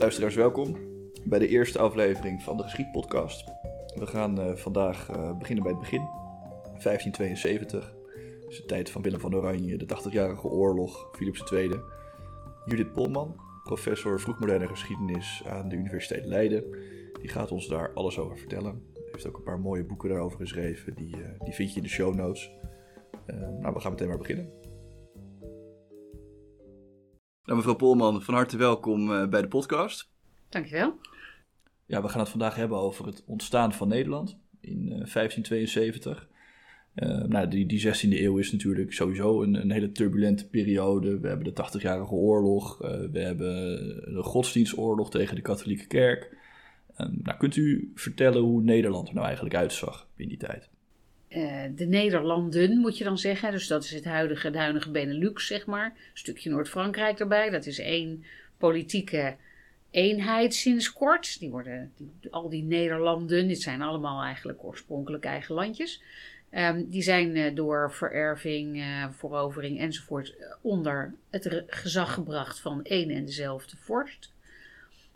Luisteraars, welkom bij de eerste aflevering van de Geschiedpodcast. We gaan uh, vandaag uh, beginnen bij het begin. 1572 is de tijd van Willem van Oranje, de 80-jarige oorlog, Philips II. Judith Polman, professor vroegmoderne geschiedenis aan de Universiteit Leiden, die gaat ons daar alles over vertellen. Heeft ook een paar mooie boeken daarover geschreven, die, uh, die vind je in de show notes. nou, we gaan meteen maar beginnen. Nou, mevrouw Polman, van harte welkom uh, bij de podcast. Dankjewel. Ja, we gaan het vandaag hebben over het ontstaan van Nederland in uh, 1572. Uh, nou, die, die 16e eeuw is natuurlijk sowieso een, een hele turbulente periode. We hebben de 80-jarige oorlog, uh, we hebben de godsdienstoorlog tegen de katholieke kerk. Um, nou, kunt u vertellen hoe Nederland er nou eigenlijk uitzag in die tijd? Uh, de Nederlanden, moet je dan zeggen. Dus dat is het huidige, de huidige Benelux, zeg maar. Een stukje Noord-Frankrijk erbij. Dat is één politieke eenheid sinds kort. Die worden, die, al die Nederlanden, dit zijn allemaal eigenlijk oorspronkelijk eigen landjes. Um, die zijn uh, door vererving, uh, verovering enzovoort onder het gezag gebracht van één en dezelfde vorst.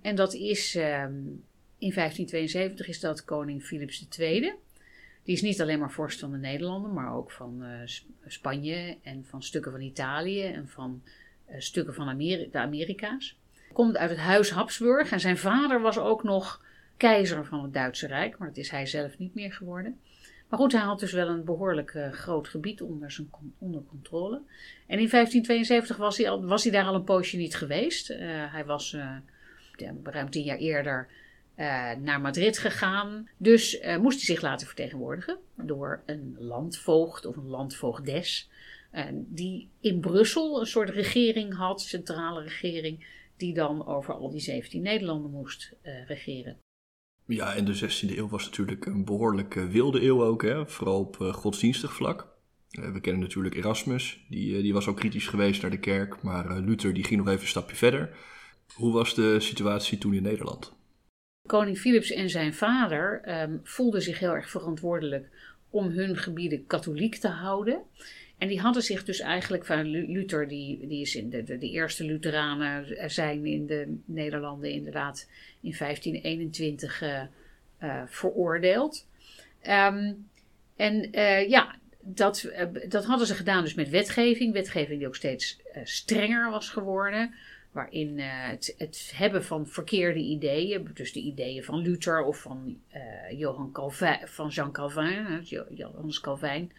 En dat is um, in 1572 is dat koning Philips II. Die is niet alleen maar vorst van de Nederlanden, maar ook van uh, Spanje en van stukken van Italië en van uh, stukken van de Amerika's. Komt uit het huis Habsburg en zijn vader was ook nog keizer van het Duitse Rijk, maar dat is hij zelf niet meer geworden. Maar goed, hij had dus wel een behoorlijk uh, groot gebied onder, zijn onder controle. En in 1572 was hij, al, was hij daar al een poosje niet geweest. hij was ruim tien jaar eerder naar Madrid gegaan. Dus uh, moest hij zich laten vertegenwoordigen door een landvoogd of een landvoogdes. Die in Brussel een soort regering had, centrale regering, die dan over al die 17 Nederlanden moest regeren. Ja, en de 16e eeuw was natuurlijk een behoorlijk wilde eeuw ook, hè? vooral op godsdienstig vlak. we kennen natuurlijk Erasmus, die, die was ook kritisch geweest naar de kerk, maar Luther die ging nog even een stapje verder. Hoe was de situatie toen in Nederland? Koning Philips en zijn vader um, voelden zich heel erg verantwoordelijk om hun gebieden katholiek te houden. En die hadden zich dus eigenlijk van Luther, die, die is in de, de, de, eerste Lutheranen zijn in de Nederlanden inderdaad in 1521 uh, uh, veroordeeld. Um, en ja, dat, dat hadden ze gedaan dus met wetgeving. Wetgeving die ook steeds strenger was geworden waarin uh, het, het, hebben van verkeerde ideeën, dus de ideeën van Luther of van uh, Johan Calvin, van Jean Calvin, Johannes Calvin,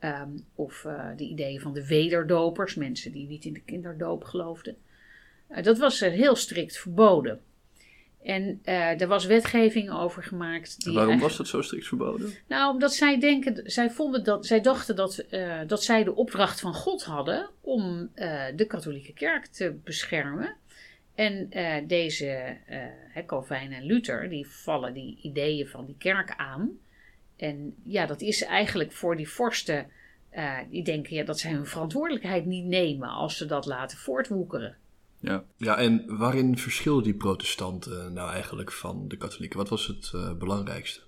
um, of uh, de ideeën van de wederdopers, mensen die niet in de kinderdoop geloofden. dat was heel strikt verboden. En uh, er was wetgeving over gemaakt. Die waarom was dat zo strikt verboden? Nou, omdat zij denken, zij vonden dat, zij dachten dat, uh, dat zij de opdracht van God hadden om uh, de katholieke kerk te beschermen. En deze Calvijn en Luther, die vallen die ideeën van die kerk aan. En ja, dat is eigenlijk voor die vorsten, die denken ja, dat zij hun verantwoordelijkheid niet nemen als ze dat laten voortwoekeren. Ja. ja, en waarin verschillen die protestanten nou eigenlijk van de katholieken? Wat was het uh, belangrijkste?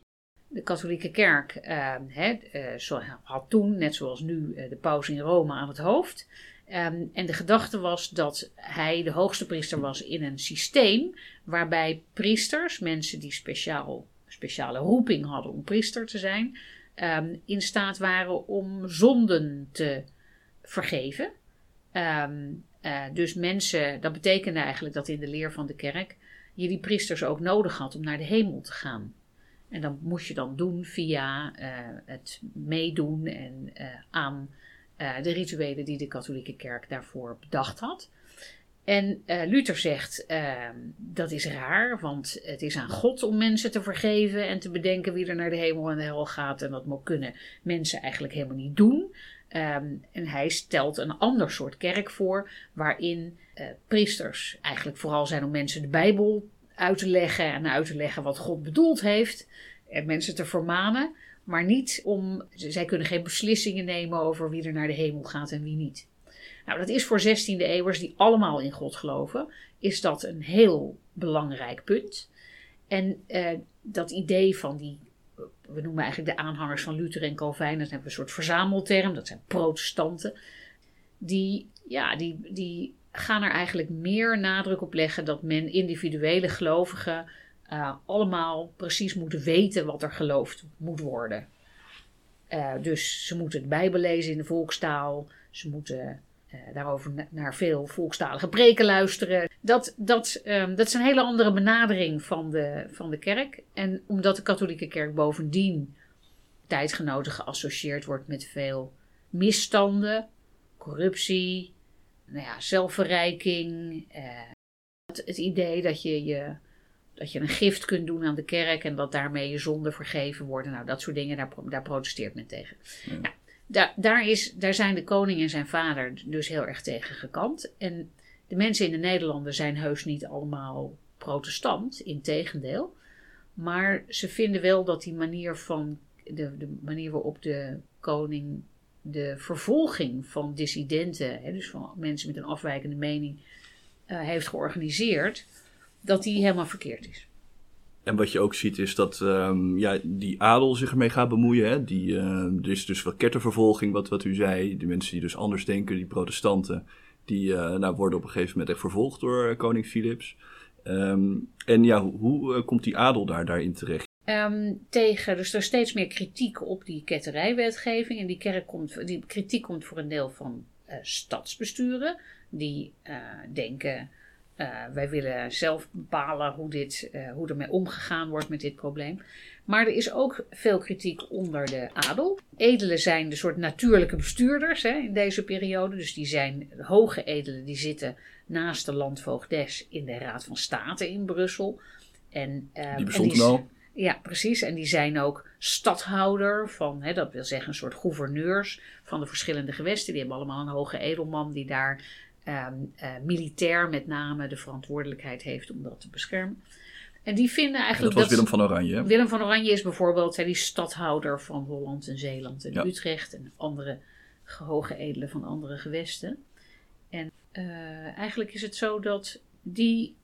De katholieke kerk uh, hè, uh, had toen, net zoals nu, de paus in Rome aan het hoofd. Um, en de gedachte was dat hij de hoogste priester was in een systeem waarbij priesters, mensen die speciaal, speciale roeping hadden om priester te zijn, um, in staat waren om zonden te vergeven. Um, uh, dus mensen, dat betekende eigenlijk dat in de leer van de kerk je die priesters ook nodig had om naar de hemel te gaan. En dat moest je dan doen via uh, het meedoen en uh, aan de rituelen die de katholieke kerk daarvoor bedacht had. En Luther zegt ehm, dat is raar, want het is aan God om mensen te vergeven en te bedenken wie er naar de hemel en de hel gaat. En dat kunnen mensen eigenlijk helemaal niet doen. Um, en hij stelt een ander soort kerk voor, waarin uh, priesters eigenlijk vooral zijn om mensen de Bijbel uit te leggen en uit te leggen wat God bedoeld heeft. En mensen te vermanen, maar niet om. Zij kunnen geen beslissingen nemen over wie er naar de hemel gaat en wie niet. Nou, dat is voor 16e eeuwers die allemaal in God geloven, is dat een heel belangrijk punt. En uh, dat idee van die we noemen eigenlijk de aanhangers van Luther en Calvijn, dat hebben we een soort verzamelterm, dat zijn protestanten, die, ja, die, die gaan er eigenlijk meer nadruk op leggen dat men individuele gelovigen uh, allemaal precies moeten weten wat er geloofd moet worden. Uh, dus ze moeten de Bijbel lezen in de volkstaal. Ze moeten daarover na naar veel volkstalige preken luisteren. Dat, dat, um, dat is een hele andere benadering van de, van de kerk. En omdat de katholieke kerk bovendien tijdgenoten geassocieerd wordt met veel misstanden, corruptie, nou ja, zelfverrijking. het, het idee dat je je dat je een gift kunt doen aan de kerk en dat daarmee je zonden vergeven worden. Nou, dat soort dingen, daar, daar protesteert men tegen. Ja. Nou, daar, is, daar zijn de koning en zijn vader dus heel erg tegen gekant. En de mensen in de Nederlanden zijn heus niet allemaal protestant, integendeel. Maar ze vinden wel dat die manier van de, de manier waarop de koning de vervolging van dissidenten, hè, dus van mensen met een afwijkende mening, uh, heeft georganiseerd dat die helemaal verkeerd is. En wat je ook ziet is dat um, ja, die adel zich ermee gaat bemoeien. Hè? Die, uh, er is dus wat kettervervolging, wat, wat u zei. Die mensen die dus anders denken, die protestanten, die uh, nou, worden op een gegeven moment echt vervolgd door uh, koning Philips. Um, en ja, hoe, hoe komt die adel daar, daarin terecht? Tegen, dus er is steeds meer kritiek op die ketterijwetgeving. En die, kerk komt, die kritiek komt voor een deel van stadsbesturen. Die denken uh, wij willen zelf bepalen hoe, dit, uh, hoe ermee omgegaan wordt met dit probleem. Maar er is ook veel kritiek onder de adel. Edelen zijn de soort natuurlijke bestuurders hè, in deze periode. Dus die zijn hoge edelen die zitten naast de landvoogdes in de Raad van State in Brussel. En, uh, die bestond? Ja, precies. En die zijn ook stadhouder van, hè, dat wil zeggen een soort gouverneurs van de verschillende gewesten. Die hebben allemaal een hoge edelman die daar um, uh, militair met name de verantwoordelijkheid heeft om dat te beschermen. En die vinden eigenlijk. dat was Willem van Oranje. Willem van Oranje is bijvoorbeeld die stadhouder van Holland en Zeeland en ja. Utrecht en andere hoge edelen van andere gewesten. En uh, eigenlijk is het zo dat die,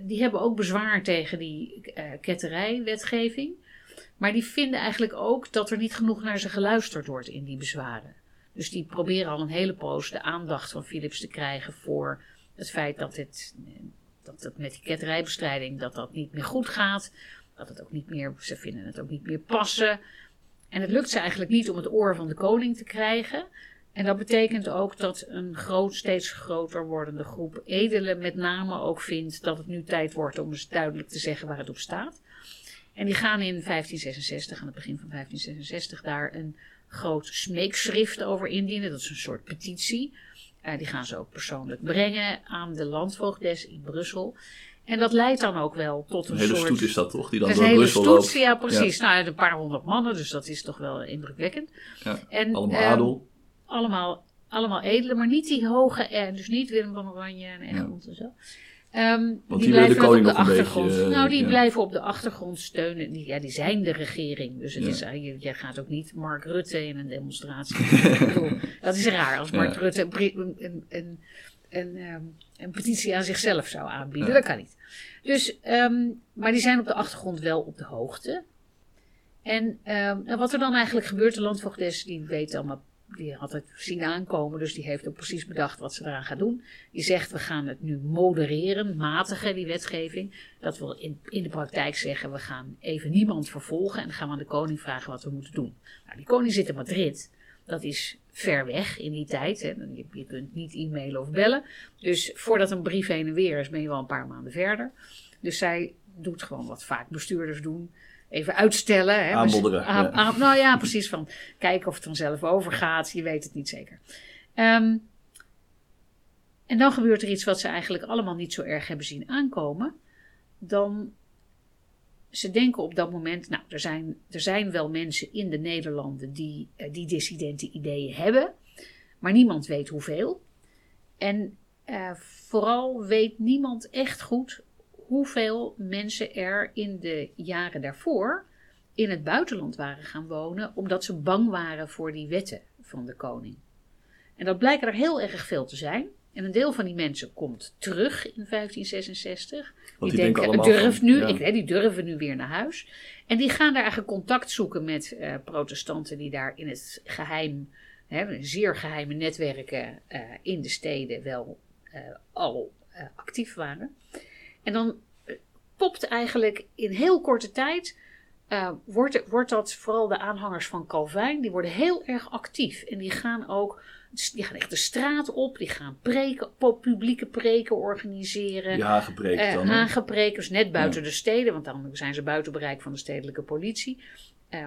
die hebben ook bezwaar tegen die uh, ketterijwetgeving. Maar die vinden eigenlijk ook dat er niet genoeg naar ze geluisterd wordt in die bezwaren. Dus die proberen al een hele poos de aandacht van Philips te krijgen voor het feit dat het, dat met die ketterijbestrijding dat dat niet meer goed gaat. Dat het ook niet meer, ze vinden het ook niet meer passen. En het lukt ze eigenlijk niet om het oor van de koning te krijgen. En dat betekent ook dat een groot, steeds groter wordende groep edelen met name ook vindt dat het nu tijd wordt om eens duidelijk te zeggen waar het op staat. En die gaan in 1566, aan het begin van 1566, daar een groot smeekschrift over indienen. Dat is een soort petitie. Uh, die gaan ze ook persoonlijk brengen aan de landvoogdes in Brussel. En dat leidt dan ook wel tot een, een hele soort... stoet is dat toch? Die dan door hele Brussel stoet, loopt. ja precies. Ja. Nou, een paar honderd mannen, dus dat is toch wel indrukwekkend. Ja. En, Allemaal um, adel. Allemaal, allemaal edelen, maar niet die hoge, eh, dus niet Willem van Oranje en Egmond ja. en zo. Um, Want die, die willen de blijven koning op de nog een achtergrond. beetje, uh, nou, die ja. blijven op de achtergrond steunen. Die, ja, die zijn de regering. Dus het Ja. is, je, je gaat ook niet Mark Rutte in een demonstratie. Bedoel, dat is raar als Mark Ja. Rutte een, een, een, een, een, ehm, een petitie aan zichzelf zou aanbieden. Dat kan niet. Dus, ehm, maar die zijn op de achtergrond wel op de hoogte. En ehm, wat er dan eigenlijk gebeurt, de landvoogdes, die weet allemaal, die had het zien aankomen, dus die heeft ook precies bedacht wat ze eraan gaat doen. Die zegt, we gaan het nu modereren, matigen, die wetgeving. Dat wil in, in de praktijk zeggen, we gaan even niemand vervolgen en dan gaan we aan de koning vragen wat we moeten doen. Nou, die koning zit in Madrid. Dat is ver weg in die tijd. Hè. Je, je kunt niet e-mailen of bellen. Dus voordat een brief heen en weer is, ben je wel een paar maanden verder. Dus zij doet gewoon wat vaak bestuurders doen. Even uitstellen. Hè. Aanmodderen, Aan- ja. aan- nou ja, precies. Van kijken of het vanzelf overgaat. Je weet het niet zeker. Ehm, en dan gebeurt er iets wat ze eigenlijk allemaal niet zo erg hebben zien aankomen. Dan, ze denken op dat moment, nou, er zijn, er zijn wel mensen in de Nederlanden die, eh, die dissidente ideeën hebben. Maar niemand weet hoeveel. En eh, vooral weet niemand echt goed hoeveel mensen er in de jaren daarvoor in het buitenland waren gaan wonen, omdat ze bang waren voor die wetten van de koning. En dat blijken er heel erg veel te zijn. En een deel van die mensen komt terug in 1566. Want die denken denken, durf nu, ja. ik, hè, die durven nu weer naar huis. En die gaan daar eigenlijk contact zoeken met eh, protestanten die daar in het geheim, hè, zeer geheime netwerken eh, in de steden wel eh, al actief waren. En dan eh, popt eigenlijk in heel korte tijd. eh, wordt, wordt dat vooral de aanhangers van Calvijn, die worden heel erg actief. En die gaan ook, die gaan echt de straat op, die gaan preken, pu- publieke preken organiseren. Ja, gepreekt Eh, dan. hè? Hagenpreken, dus net buiten de steden, want dan zijn ze buiten bereik van de stedelijke politie.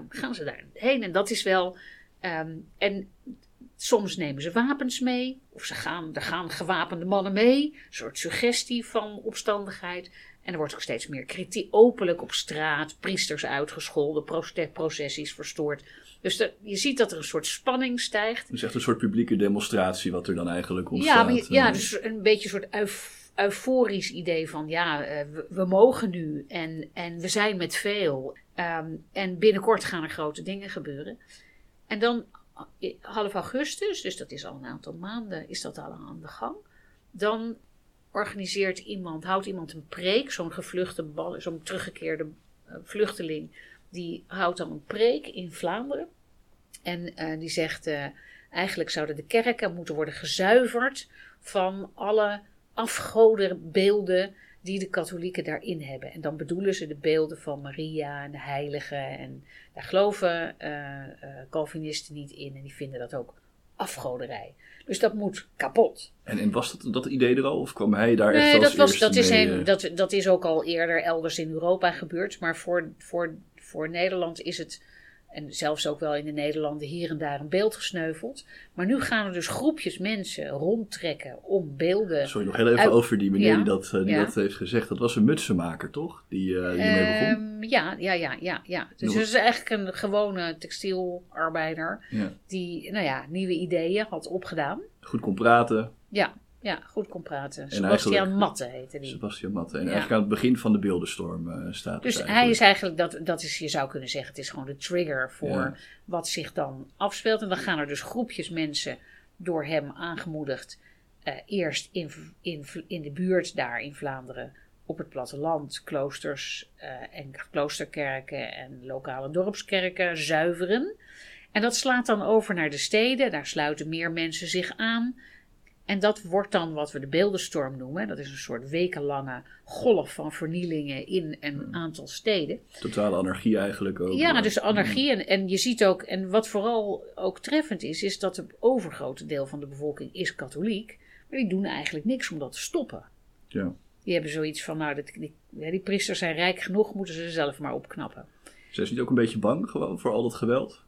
Gaan ze daarheen en dat is wel. ehm, en soms nemen ze wapens mee, of ze gaan, er gaan gewapende mannen mee, een soort suggestie van opstandigheid. En er wordt ook steeds meer kritiek, openlijk op straat, priesters uitgescholden, processies verstoord. Dus je ziet dat er een soort spanning stijgt. Dus echt een soort publieke demonstratie wat er dan eigenlijk ontstaat. Ja, je- ja, dus een beetje een soort euf- euforisch idee van ja, eh, we, we mogen nu en, en we zijn met veel. Ehm, en binnenkort gaan er grote dingen gebeuren. En dan half augustus, dus dat is al een aantal maanden, is dat al aan de gang. Dan organiseert iemand, houdt iemand een preek, zo'n gevluchte, zo'n teruggekeerde eh, vluchteling, die houdt dan een preek in Vlaanderen. En eh, die zegt, eh, eigenlijk zouden de kerken moeten worden gezuiverd van alle afgodenbeelden die de katholieken daarin hebben. En dan bedoelen ze de beelden van Maria en de heiligen. En daar geloven eh, eh, Calvinisten niet in en die vinden dat ook afgoderij. Dus dat moet kapot. En, en was dat, dat idee er al? Of kwam hij daar echt Nee, als dat, was, eerste dat, is mee, eh? dat, dat is ook al eerder elders in Europa gebeurd. Maar voor, voor, voor Nederland is het, en zelfs ook wel in de Nederlanden, hier en daar een beeld gesneuveld. Maar nu gaan er dus groepjes mensen rondtrekken om beelden. Sorry, nog heel even Uit- over die meneer Ja. die, dat, eh, die Ja. dat heeft gezegd. Dat was een mutsenmaker, toch? Die, eh die ermee begon. Ehm, ja, ja, ja, ja, ja. Dus het is eigenlijk een gewone textielarbeider Ja. die, nou ja, nieuwe ideeën had opgedaan. Goed kon praten. Ja, ja, goed kon praten. En Sebastian Matte heette die. Sebastian Matte. En Ja. eigenlijk aan het begin van de beeldenstorm eh, staat Dus het hij is eigenlijk, dat, dat is, je zou kunnen zeggen, het is gewoon de trigger voor Ja. wat zich dan afspeelt. En dan gaan er dus groepjes mensen door hem aangemoedigd, eh, eerst in, in, in de buurt daar in Vlaanderen, op het platteland, kloosters eh, en kloosterkerken en lokale dorpskerken zuiveren. En dat slaat dan over naar de steden, daar sluiten meer mensen zich aan. En dat wordt dan wat we de beeldenstorm noemen. Dat is een soort wekenlange golf van vernielingen in een aantal steden. Totale anarchie eigenlijk ook. Ja, dus anarchie. En, en je ziet ook, en wat vooral ook treffend is, is dat het overgrote deel van de bevolking is katholiek. Maar die doen eigenlijk niks om dat te stoppen. Ja. Die hebben zoiets van, nou, dat, die, die priesters zijn rijk genoeg, moeten ze zelf maar opknappen. Zijn ze niet ook een beetje bang gewoon voor al dat geweld?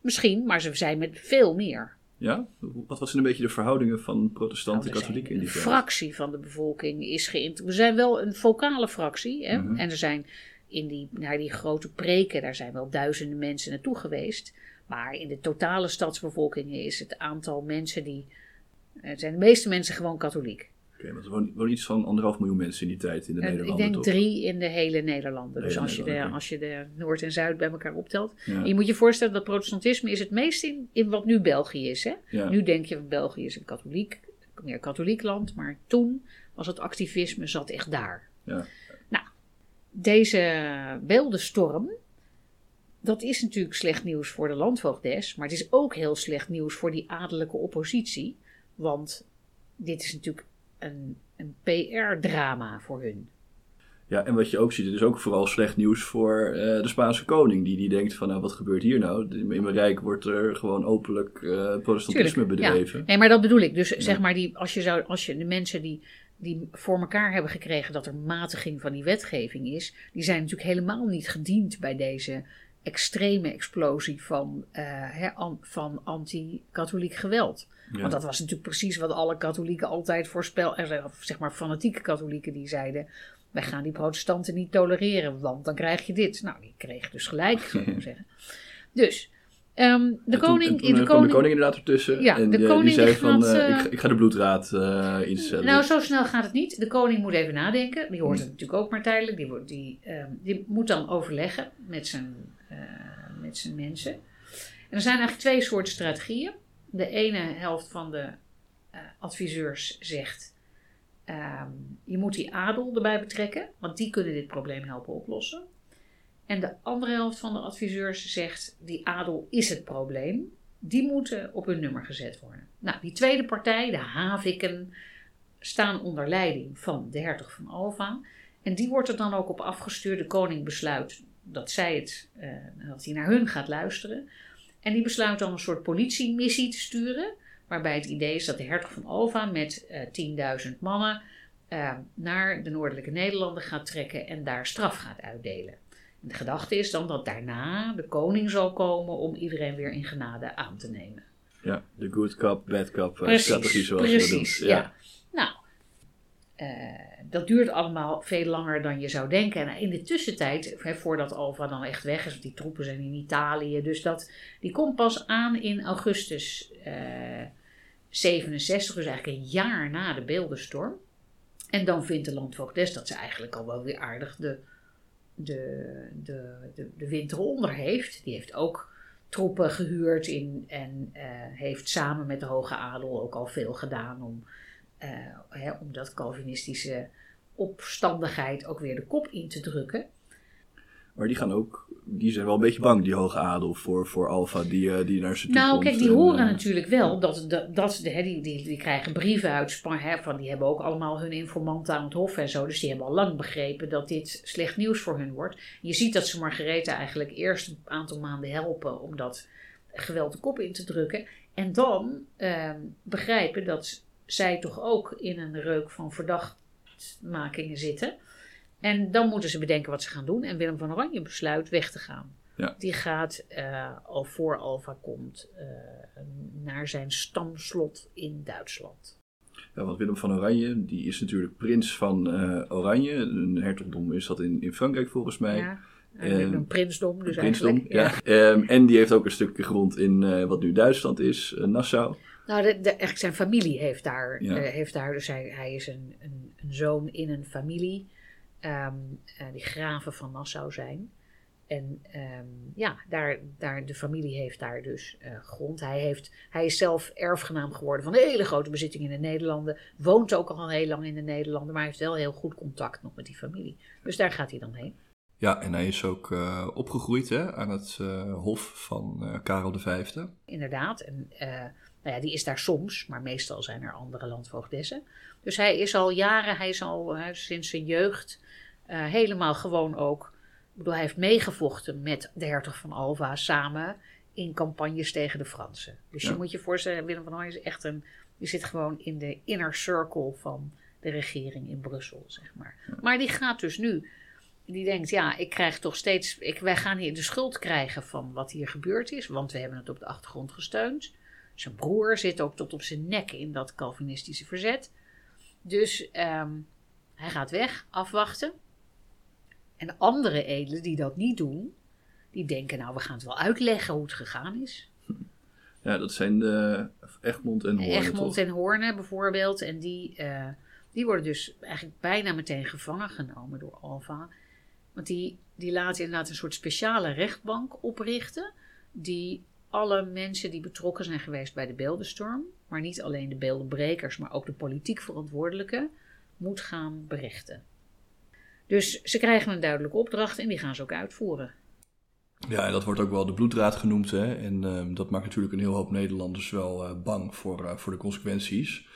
Misschien, maar ze zijn met veel meer. Ja? Wat was een beetje de verhoudingen van protestanten en Nou, katholieken in die Een fractie van de bevolking is geïnteresseerd. We zijn wel een vocale fractie. Hè? Mhm. En er zijn in die, naar die grote preken, daar zijn wel duizenden mensen naartoe geweest. Maar in de totale stadsbevolking is het aantal mensen die. Het zijn de meeste mensen gewoon katholiek. Want er wonen, iets van anderhalf miljoen mensen in die tijd in de En ik Nederlanden, denk toch? drie in de hele Nederlanden. Dus als je, de, als je de Noord en Zuid bij elkaar optelt. Ja. En je moet je voorstellen dat protestantisme is het meest in, in wat nu België is. Hè? Ja. Nu denk je, België is een katholiek, meer katholiek land, maar toen was het activisme zat echt daar. Ja. Nou, deze beeldenstorm, dat is natuurlijk slecht nieuws voor de landvoogdes, maar het is ook heel slecht nieuws voor die adellijke oppositie, want dit is natuurlijk een, een PR-drama voor hun. Ja, en wat je ook ziet, het is ook vooral slecht nieuws voor eh, de Spaanse koning. Die, die denkt van, nou, wat gebeurt hier nou? In mijn rijk wordt er gewoon openlijk eh, protestantisme Tuurlijk, bedreven. Nee, maar dat bedoel ik. Dus zeg maar, die, als, je zou, als je de mensen die, die voor elkaar hebben gekregen dat er matiging van die wetgeving is, die zijn natuurlijk helemaal niet gediend bij deze extreme explosie van, eh, an- van anti-katholiek geweld. Ja. Want dat was natuurlijk precies wat alle katholieken altijd voorspel, eh, of zeg maar fanatieke katholieken die zeiden. Wij gaan die protestanten niet tolereren, want dan krijg je dit. Nou, die kreeg dus gelijk, zou ik zeggen. Dus, de toen- koning, en toen, de eh, koning, de koning inderdaad ertussen. Ja, en de die, koning die zei van, eh, eh, ik, ga- ik ga de bloedraad eh, instellen. Nou, zo snel gaat het niet. De koning moet even nadenken. Die hoort het natuurlijk ook maar tijdelijk. Die, wordt- die, ehm, die moet dan overleggen met zijn, eh, met zijn mensen. En er zijn eigenlijk twee soorten strategieën. De ene helft van de eh, adviseurs zegt... ehm, je moet die adel erbij betrekken, want die kunnen dit probleem helpen oplossen. En de andere helft van de adviseurs zegt: die adel is het probleem. Die moeten op hun nummer gezet worden. Nou, die tweede partij, de Haviken, staan onder leiding van de hertog van Alva. En die wordt er dan ook op afgestuurd. De koning besluit dat, zij het, uh, dat hij naar hun gaat luisteren. En die besluit dan een soort politiemissie te sturen. Waarbij het idee is dat de hertog van Alva met uh, eh, 10.000 mannen uh, naar de noordelijke Nederlanden gaat trekken en daar straf gaat uitdelen. En de gedachte is dan dat daarna de koning zal komen om iedereen weer in genade aan te nemen. Ja, de good cop, bad cop strategie zoals precies, we dat doen. Ja. ja. Nou, uh, dat duurt allemaal veel langer dan je zou denken. En in de tussentijd, voordat Alva dan echt weg is, want die troepen zijn in Italië, dus dat, die komt pas aan in augustus uh, 67, dus eigenlijk een jaar na de beeldenstorm. En dan vindt de landvoogdes dat ze eigenlijk al wel weer aardig de, de, de, de, de winter onder heeft. Die heeft ook troepen gehuurd in, en uh, heeft samen met de hoge adel ook al veel gedaan om, hè, om dat Calvinistische opstandigheid ook weer de kop in te drukken. Maar die gaan ook, die zijn wel een beetje bang, die hoge adel, voor, voor Alfa, die, uh, die naar ze toe Nou, komt kijk, die horen uh, natuurlijk wel dat, dat, dat hè, die, die, die krijgen brieven uit Spanje, van die hebben ook allemaal hun informanten aan het hof en zo. Dus die hebben al lang begrepen dat dit slecht nieuws voor hun wordt. Je ziet dat ze Margarethe eigenlijk eerst een aantal maanden helpen om dat geweld de kop in te drukken. En dan uh, begrijpen dat zij toch ook in een reuk van verdachtmakingen zitten. En dan moeten ze bedenken wat ze gaan doen. En Willem van Oranje besluit weg te gaan. Ja. Die gaat uh, al voor Alva komt uh, naar zijn stamslot in Duitsland. Ja, want Willem van Oranje, die is natuurlijk prins van uh, Oranje. Een hertogdom is dat in, in Frankrijk volgens mij. Ja, een prinsdom dus een prinsdom, eigenlijk. Ja. ja. Um, en die heeft ook een stukje grond in wat nu Duitsland is, Nassau. Nou, de, de, eigenlijk zijn familie heeft daar, ja. heeft daar dus hij, hij is een, een, een zoon in een familie um, uh, die graven van Nassau zijn. En um, ja, daar, daar, de familie heeft daar dus uh, grond. Hij, heeft, hij is zelf erfgenaam geworden van een hele grote bezitting in de Nederlanden. Woont ook al heel lang in de Nederlanden, maar heeft wel heel goed contact nog met die familie. Dus daar gaat hij dan heen. Ja, en hij is ook uh, opgegroeid hè, aan het uh, hof van Karel V. Inderdaad, en nou ja, die is daar soms, maar meestal zijn er andere landvoogdessen. Dus hij is al jaren, hij is al sinds zijn jeugd uh, helemaal gewoon ook. Ik bedoel, hij heeft meegevochten met de hertog van Alva samen in campagnes tegen de Fransen. Dus ja. je moet je voorstellen, Willem van Oranje is echt een. Je zit gewoon in de inner circle van de regering in Brussel, zeg maar. Ja. Maar die gaat dus nu. Die denkt, ja, ik krijg toch steeds. Ik, wij gaan hier de schuld krijgen van wat hier gebeurd is, want we hebben het op de achtergrond gesteund. Zijn broer zit ook tot op zijn nek in dat Calvinistische verzet. Dus um, hij gaat weg, afwachten. En andere edelen die dat niet doen, die denken, nou, we gaan het wel uitleggen hoe het gegaan is. Ja, dat zijn de Egmond en Hoorn. Egmond en Hoorn bijvoorbeeld. En die, uh, die worden dus eigenlijk bijna meteen gevangen genomen door Alva. Want die, die laten inderdaad een soort speciale rechtbank oprichten. Die alle mensen die betrokken zijn geweest bij de beeldenstorm, maar niet alleen de beeldenbrekers, maar ook de politiek verantwoordelijke, moet gaan berichten. Dus ze krijgen een duidelijke opdracht en die gaan ze ook uitvoeren. Ja, en dat wordt ook wel de bloeddraad genoemd. Hè? En uh, dat maakt natuurlijk een heel hoop Nederlanders wel uh, bang voor, uh, voor de consequenties.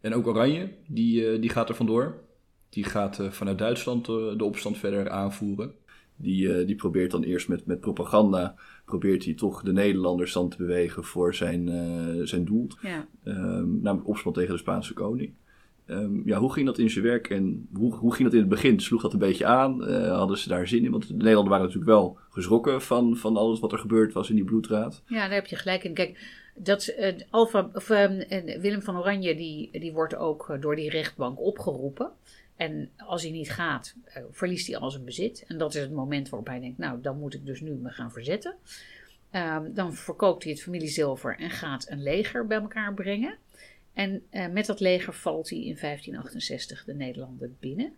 En ook Oranje, die, die gaat er vandoor. Die gaat vanuit Duitsland de opstand verder aanvoeren. Die, die probeert dan eerst met, met propaganda, probeert hij toch de Nederlanders dan te bewegen voor zijn, zijn doel. Ja. Ehm, namelijk opstand tegen de Spaanse koning. Um, ja, hoe ging dat in zijn werk en hoe, hoe ging dat in het begin? Sloeg dat een beetje aan? Uh, hadden ze daar zin in? Want de Nederlanders waren natuurlijk wel geschrokken van, van alles wat er gebeurd was in die bloedraad. Ja, daar heb je gelijk in. Kijk, dat, uh, Alpha, of, uh, Willem van Oranje die, die wordt ook door die rechtbank opgeroepen. En als hij niet gaat, verliest hij al zijn bezit. En dat is het moment waarop hij denkt, nou, dan moet ik dus nu me gaan verzetten. Ehm, dan verkoopt hij het familiezilver en gaat een leger bij elkaar brengen. En uh, met dat leger valt hij in 1568 de Nederlanden binnen.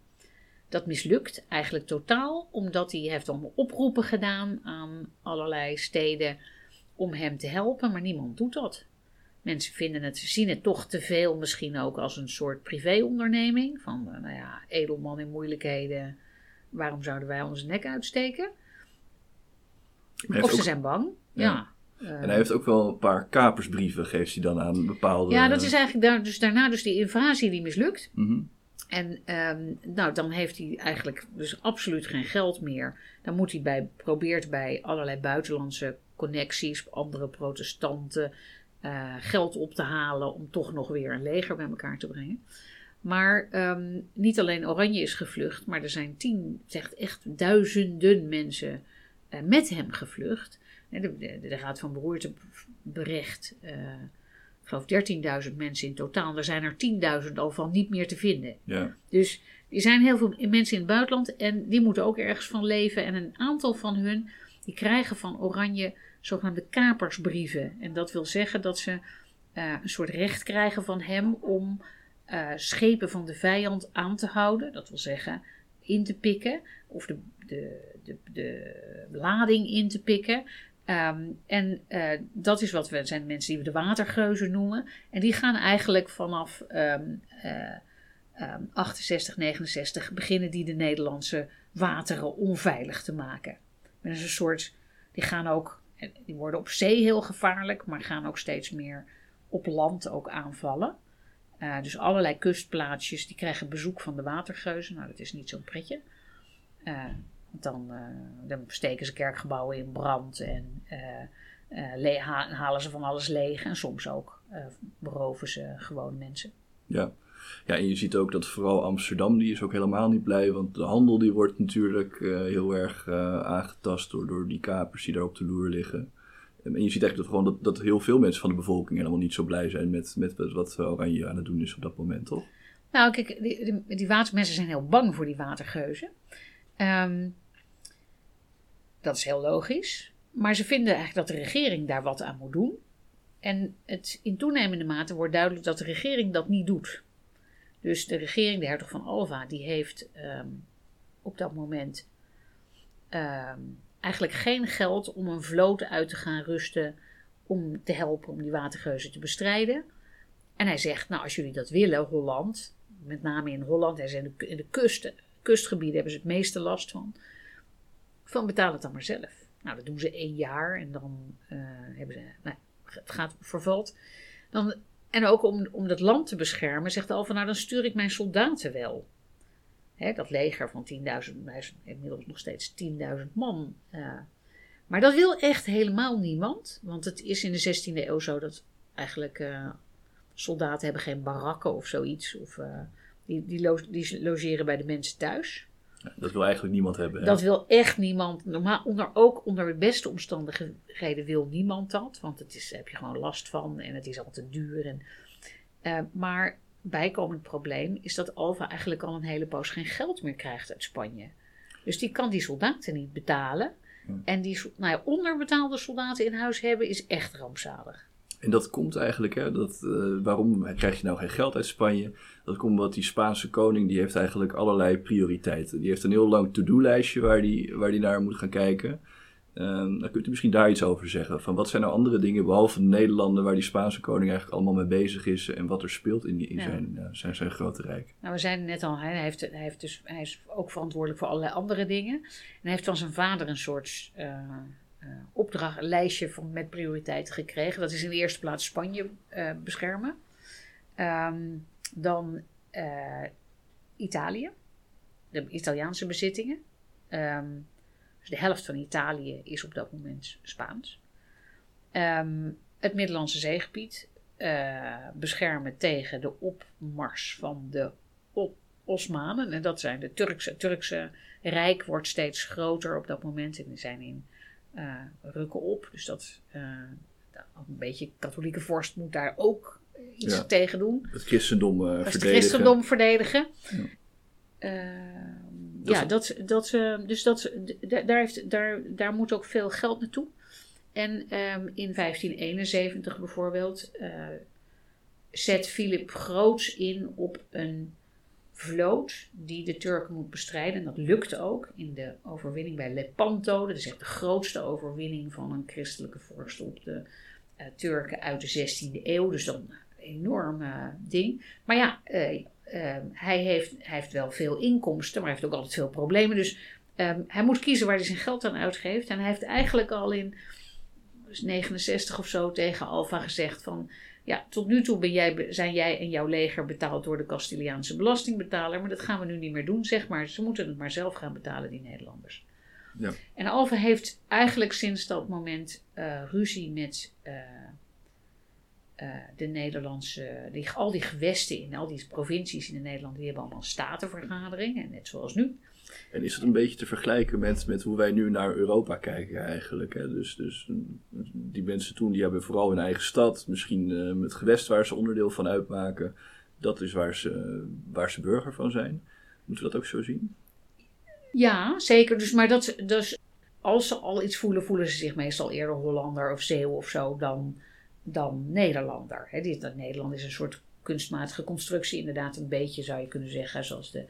Dat mislukt eigenlijk totaal, omdat hij heeft allemaal oproepen gedaan aan allerlei steden om hem te helpen, maar niemand doet dat. Mensen vinden het, zien het toch te veel misschien ook als een soort privéonderneming. Van, uh, nou ja, edelman in moeilijkheden, waarom zouden wij onze nek uitsteken? Of ze zijn bang, ja. ja. En hij heeft ook wel een paar kapersbrieven, geeft hij dan aan bepaalde... Ja, dat is eigenlijk daar, dus daarna dus die invasie die mislukt. Mhm. En ehm, nou, dan heeft hij eigenlijk dus absoluut geen geld meer. Dan moet hij bij, probeert bij allerlei buitenlandse connecties, andere protestanten, eh, geld op te halen om toch nog weer een leger bij elkaar te brengen. Maar ehm, niet alleen Oranje is gevlucht, maar er zijn tien, zegt echt duizenden mensen eh, met hem gevlucht. De, de, de Raad van Beroerte berecht, eh, ik geloof 13.000 mensen in totaal. Er zijn er 10.000 al van niet meer te vinden. Ja. Dus er zijn heel veel mensen in het buitenland en die moeten ook ergens van leven. En een aantal van hun, die krijgen van Oranje zogenaamde kapersbrieven. En dat wil zeggen dat ze eh, een soort recht krijgen van hem om eh, schepen van de vijand aan te houden. Dat wil zeggen in te pikken of de, de, de, de lading in te pikken. Ehm, en eh, dat is wat we zijn mensen die we de watergeuzen noemen. En die gaan eigenlijk vanaf ehm, eh, ehm, 68, 69 beginnen die de Nederlandse wateren onveilig te maken. Is een soort, die gaan ook, die worden op zee heel gevaarlijk, maar gaan ook steeds meer op land ook aanvallen. Uh, dus allerlei kustplaatsjes die krijgen bezoek van de watergeuzen. Nou, dat is niet zo'n pretje. Uh, dan, uh, dan, steken ze kerkgebouwen in brand en halen ze van alles leeg. En soms ook beroven ze gewoon mensen. Ja. Ja, en je ziet ook dat vooral Amsterdam, die is ook helemaal niet blij. Want de handel die wordt natuurlijk heel erg aangetast door, door die kapers die daar op de loer liggen. En je ziet eigenlijk dat, gewoon dat, dat heel veel mensen van de bevolking helemaal niet zo blij zijn met, met wat Oranje aan het doen is op dat moment, toch? Nou, kijk, die, die, watermensen zijn heel bang voor die watergeuzen. Um, dat is heel logisch. Maar ze vinden eigenlijk dat de regering daar wat aan moet doen. En het, in toenemende mate wordt duidelijk dat de regering dat niet doet. Dus de regering, de hertog van Alva, die heeft um, op dat moment um, eigenlijk geen geld om een vloot uit te gaan rusten om te helpen om die watergeuzen te bestrijden. En hij zegt, nou als jullie dat willen, Holland, met name in Holland, hij zei in de kust, kustgebieden hebben ze het meeste last van, van betaal het dan maar zelf. Nou, dat doen ze één jaar en dan uh, hebben ze, nou, het gaat vervalt. Dan, en ook om, om dat land te beschermen, zegt Alva, nou dan stuur ik mijn soldaten wel. Hè, dat leger van 10.000, hij is inmiddels nog steeds 10.000 man. Maar dat wil echt helemaal niemand. Want het is in de 16e eeuw zo dat eigenlijk uh, soldaten hebben geen barakken of zoiets. Of, uh, die, die, die, logeren bij de mensen thuis. Dat wil eigenlijk niemand hebben. Hè? Dat wil echt niemand. Normaal, onder, ook onder de beste omstandigheden wil niemand dat. Want het is, daar heb je gewoon last van en het is al te duur. En, uh, maar bijkomend probleem is dat Alva eigenlijk al een hele poos geen geld meer krijgt uit Spanje. Dus die kan die soldaten niet betalen. En die nou ja, onderbetaalde soldaten in huis hebben is echt rampzalig. En dat komt eigenlijk, hè, dat, uh, waarom krijg je nou geen geld uit Spanje? Dat komt omdat die Spaanse koning, die heeft eigenlijk allerlei prioriteiten. Die heeft een heel lang to-do-lijstje waar die, waar die naar moet gaan kijken. Dan kunt u misschien daar iets over zeggen. Van wat zijn nou andere dingen, behalve de Nederlanden, waar die Spaanse koning eigenlijk allemaal mee bezig is en wat er speelt in, die, in ja. zijn, uh, zijn, zijn grote rijk? Nou, we zeiden net al, hij, heeft, hij, heeft dus, hij is ook verantwoordelijk voor allerlei andere dingen. En hij heeft van zijn vader een soort uh, uh, opdracht, een lijstje van, met prioriteiten gekregen. Dat is in de eerste plaats Spanje beschermen. Um, dan Italië, de Italiaanse bezittingen. Um, dus de helft van Italië is op dat moment Spaans. Um, het Middellandse zeegebied beschermen tegen de opmars van de Osmanen. En dat zijn de Turkse. Het Turkse Rijk wordt steeds groter op dat moment. En die zijn in uh, rukken op. Dus dat uh, een beetje katholieke vorst moet daar ook iets ja. tegen doen. Het christendom verdedigen. Het christendom verdedigen. Ja dat ja, dat, dat, dus dat, daar, heeft, daar, daar moet ook veel geld naartoe. En um, in 1571 bijvoorbeeld zet Philip groots in op een vloot die de Turken moet bestrijden. En dat lukt ook in de overwinning bij Lepanto. Dat is echt de grootste overwinning van een christelijke vorst op de uh, Turken uit de 16e eeuw. Dus dan een enorm ding. Maar ja, um, hij, heeft, hij heeft wel veel inkomsten, maar hij heeft ook altijd veel problemen. Dus um, hij moet kiezen waar hij zijn geld aan uitgeeft. En hij heeft eigenlijk al in 69 of zo tegen Alfa gezegd van... Ja, tot nu toe ben jij, zijn jij en jouw leger betaald door de Castiliaanse belastingbetaler. Maar dat gaan we nu niet meer doen, zeg maar. Ze moeten het maar zelf gaan betalen, die Nederlanders. Ja. En Alfa heeft eigenlijk sinds dat moment eh, ruzie met eh, eh, de Nederlandse... Die, al die gewesten in al die provincies in Nederland, die hebben allemaal statenvergaderingen. Net zoals nu. En is het een beetje te vergelijken met, hoe wij nu naar Europa kijken eigenlijk? Hè? Dus, dus die mensen toen die hebben vooral hun eigen stad, misschien uh, het gewest waar ze onderdeel van uitmaken. Dat is waar ze, waar ze burger van zijn. Moeten we dat ook zo zien? Ja, zeker. Dus, maar dat, dus als ze al iets voelen, voelen ze zich meestal eerder Hollander of Zeeuw of zo dan, dan Nederlander. Hè? Dit, Nederland is een soort kunstmatige constructie, inderdaad een beetje zou je kunnen zeggen, zoals de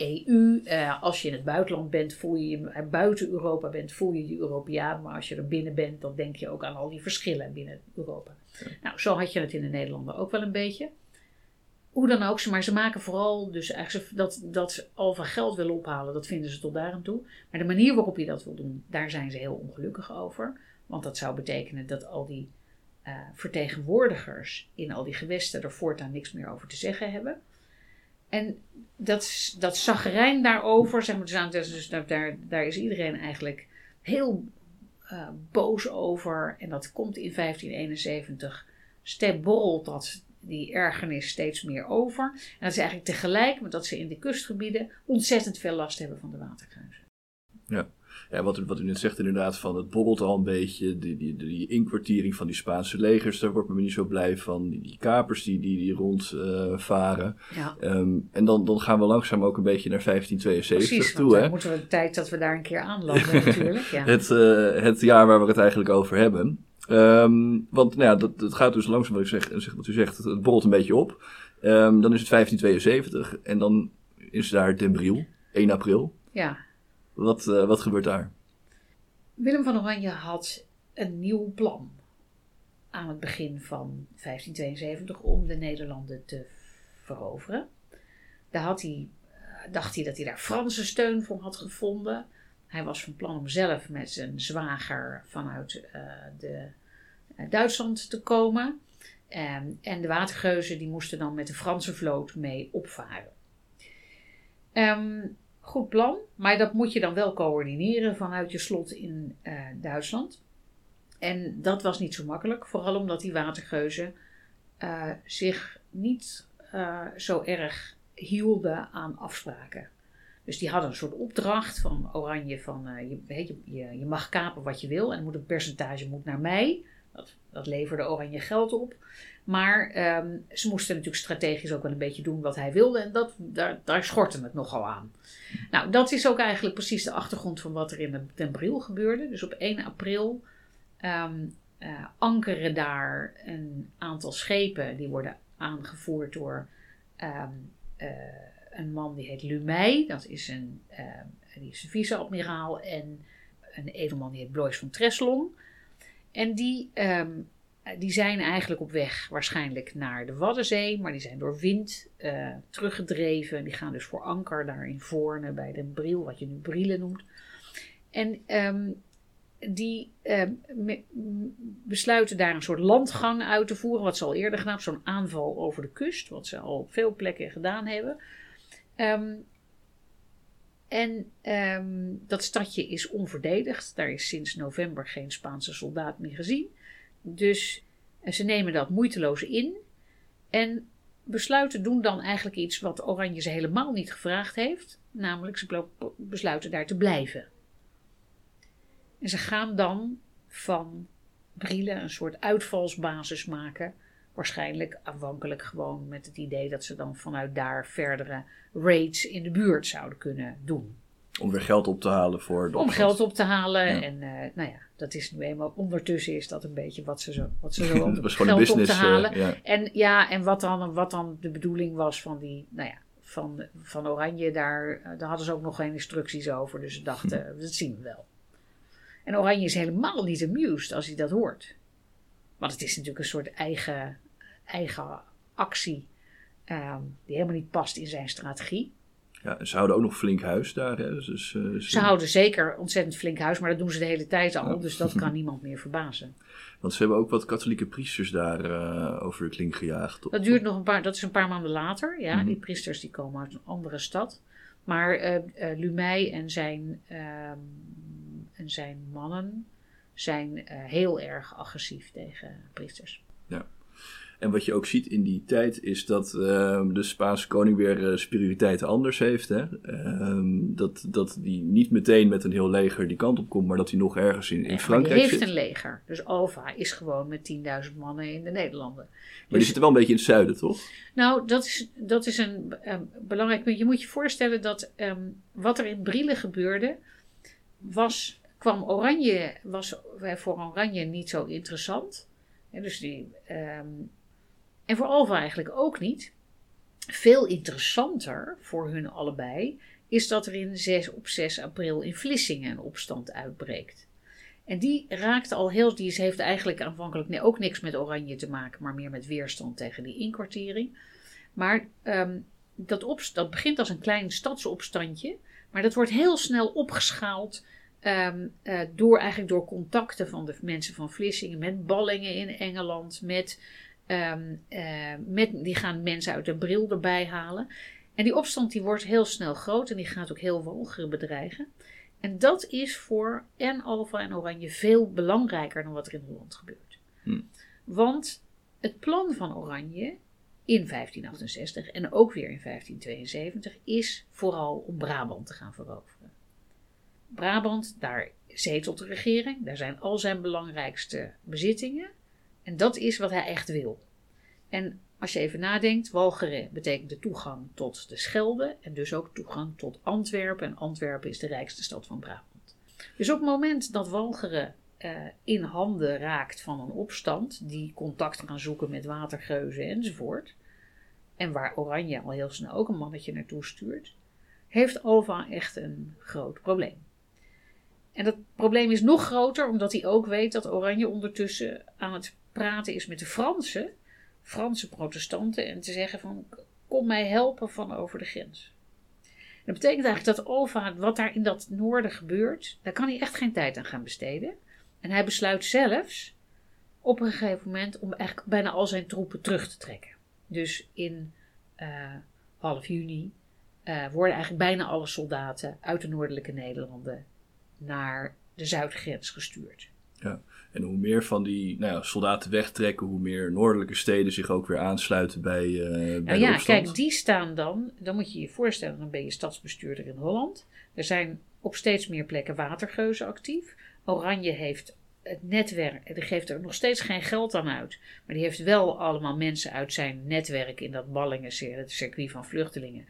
EU. Uh, als je in het buitenland bent, voel je je buiten Europa bent, voel je je Europeaan. Maar als je er binnen bent, dan denk je ook aan al die verschillen binnen Europa. Ja. Nou, zo had je het in de Nederlanden ook wel een beetje. Hoe dan ook, maar ze maken vooral dus eigenlijk dat, dat Alfa geld wil ophalen, dat vinden ze tot daar aan toe. Maar de manier waarop je dat wil doen, daar zijn ze heel ongelukkig over. Want dat zou betekenen dat al die uh, vertegenwoordigers in al die gewesten er voortaan niks meer over te zeggen hebben. En dat, dat zagrijn daarover, zeg maar, dus, dus daar, daar is iedereen eigenlijk heel uh, boos over. En dat komt in 1571. Step borrelt dat, die ergernis steeds meer over. En dat is eigenlijk tegelijk met dat ze in de kustgebieden ontzettend veel last hebben van de waterkruisen. Ja. Ja, wat, u, wat u net zegt inderdaad, van het borrelt al een beetje. Die, die, die inkwartiering van die Spaanse legers, daar wordt me niet zo blij van. Die, die kapers die, die, die rondvaren. Uh, ja. um, en dan, dan gaan we langzaam ook een beetje naar 1572 Precies, toe. Hè? moeten we de tijd dat we daar een keer aanlanden natuurlijk. Ja. het, uh, het jaar waar we het eigenlijk over hebben. Um, want nou ja, dat, dat gaat dus langzaam, wat, ik zeg, zeg, wat u zegt, het, het borrelt een beetje op. Um, dan is het 1572 en dan is daar Den Briel, 1 april. Ja. Wat, uh, wat gebeurt daar? Willem van Oranje had een nieuw plan aan het begin van 1572 om de Nederlanden te veroveren. Daar had hij, dacht hij dat hij daar Franse steun voor had gevonden. Hij was van plan om zelf met zijn zwager vanuit uh, de, Duitsland te komen. Um, en de watergeuzen die moesten dan met de Franse vloot mee opvaren. Um, goed plan, maar dat moet je dan wel coördineren vanuit je slot in uh, Duitsland. En dat was niet zo makkelijk, vooral omdat die watergeuzen uh, zich niet uh, zo erg hielden aan afspraken. Dus die hadden een soort opdracht van Oranje van je, je, je mag kapen wat je wil en moet een percentage moet naar mij. Dat, dat leverde Oranje geld op. Maar um, ze moesten natuurlijk strategisch ook wel een beetje doen wat hij wilde. En dat, daar, daar schortte het nogal aan. Nou, dat is ook eigenlijk precies de achtergrond van wat er in Den Bril gebeurde. Dus op 1 april um, uh, ankeren daar een aantal schepen. Die worden aangevoerd door um, uh, een man die heet Lumey. Dat is een, uh, vice-admiraal. En een edelman die heet Blois van Treslong. En die um, die zijn eigenlijk op weg waarschijnlijk naar de Waddenzee, maar die zijn door wind uh, teruggedreven. Die gaan dus voor anker daar in Voorne bij Den Briel, wat je nu Brielen noemt. En um, die me, besluiten daar een soort landgang uit te voeren, wat ze al eerder gedaan hebben, zo'n aanval over de kust, wat ze al op veel plekken gedaan hebben. Um, en um, dat stadje is onverdedigd. Daar is sinds november geen Spaanse soldaat meer gezien. Dus ze nemen dat moeiteloos in. En besluiten doen dan eigenlijk iets wat Oranje ze helemaal niet gevraagd heeft. Namelijk, ze besluiten daar te blijven. En ze gaan dan van Brielen een soort uitvalsbasis maken. Waarschijnlijk afhankelijk gewoon met het idee dat ze dan vanuit daar verdere raids in de buurt zouden kunnen doen. Om weer geld op te halen voor de Om geld op te halen. Ja. En uh, nou ja, dat is nu eenmaal ondertussen is dat een beetje wat ze zo, wat ze zo was geld business, op te halen. Uh, ja. En ja, en wat dan, wat dan de bedoeling was van die, nou ja, van, van Oranje, daar, daar hadden ze ook nog geen instructies over. Dus ze dachten, hm. dat zien we wel. En Oranje is helemaal niet amused als hij dat hoort. Want het is natuurlijk een soort eigen, eigen actie um, die helemaal niet past in zijn strategie. Ja, ze houden ook nog flink huis daar. Hè? Dus, dus, eh, Ze houden zeker ontzettend flink huis, maar dat doen ze de hele tijd al. Dus dat kan niemand meer verbazen. Want ze hebben ook wat katholieke priesters daar eh, over de kling gejaagd. Dat duurt nog een paar, dat is een paar maanden later. Ja, Mhm. die priesters die komen uit een andere stad. Maar eh eh, Lumey en zijn, ehm, en zijn mannen zijn eh, heel erg agressief tegen priesters. En wat je ook ziet in die tijd is dat ehm, de Spaanse koning weer eh, spiritualiteiten anders heeft. Hè? Ehm, dat, dat die niet meteen met een heel leger die kant op komt, maar dat hij nog ergens in, in Ja, Frankrijk die heeft een leger. Dus Alva is gewoon met 10.000 mannen in de Nederlanden. Maar die zitten wel een beetje in het zuiden, toch? Nou, dat is, dat is een ehm, belangrijk punt. Je moet je voorstellen dat wat er in Brielen gebeurde, was, kwam Oranje, was eh, voor Oranje niet zo interessant. En, dus die, ehm, en voor Alva eigenlijk ook niet. Veel interessanter voor hun allebei is dat er in 6, op 6 april in Vlissingen een opstand uitbreekt. En die raakt al heel, die heeft eigenlijk aanvankelijk ook niks met Oranje te maken, maar meer met weerstand tegen die inkwartering. Maar ehm, dat, opst- dat begint als een klein stadsopstandje, maar dat wordt heel snel opgeschaald ehm, eh, door, eigenlijk door contacten van de mensen van Vlissingen met ballingen in Engeland, met, ehm, eh, met, die gaan mensen uit de bril erbij halen. En die opstand die wordt heel snel groot en die gaat ook heel Walcheren bedreigen. En dat is voor en Alfa en Oranje veel belangrijker dan wat er in Holland gebeurt. Hm. Want het plan van Oranje in 1568 en ook weer in 1572 is vooral om Brabant te gaan veroveren. Brabant, daar zetelt de regering, daar zijn al zijn belangrijkste bezittingen. En dat is wat hij echt wil. En als je even nadenkt, Walcheren betekent de toegang tot de Schelde en dus ook toegang tot Antwerpen. En Antwerpen is de rijkste stad van Brabant. Dus op het moment dat Walcheren eh, in handen raakt van een opstand, die contact gaan zoeken met watergeuzen enzovoort, en waar Oranje al heel snel ook een mannetje naartoe stuurt, heeft Alva echt een groot probleem. En dat probleem is nog groter omdat hij ook weet dat Oranje ondertussen aan het praten is met de Fransen, Franse protestanten, en te zeggen van kom mij helpen van over de grens. Dat betekent eigenlijk dat Alva, wat daar in dat noorden gebeurt, daar kan hij echt geen tijd aan gaan besteden. En hij besluit zelfs op een gegeven moment om eigenlijk bijna al zijn troepen terug te trekken. Dus in eh, half juni eh, worden eigenlijk bijna alle soldaten uit de noordelijke Nederlanden naar de zuidgrens gestuurd. En hoe meer van die nou ja, soldaten wegtrekken, hoe meer noordelijke steden zich ook weer aansluiten bij, bij Nou de ja, kijk, die staan dan, dan moet je je voorstellen, dan ben je stadsbestuurder in Holland. Er zijn op steeds meer plekken watergeuzen actief. Oranje heeft het netwerk, die geeft er nog steeds geen geld aan uit. Maar die heeft wel allemaal mensen uit zijn netwerk in dat Ballingen, het circuit van vluchtelingen,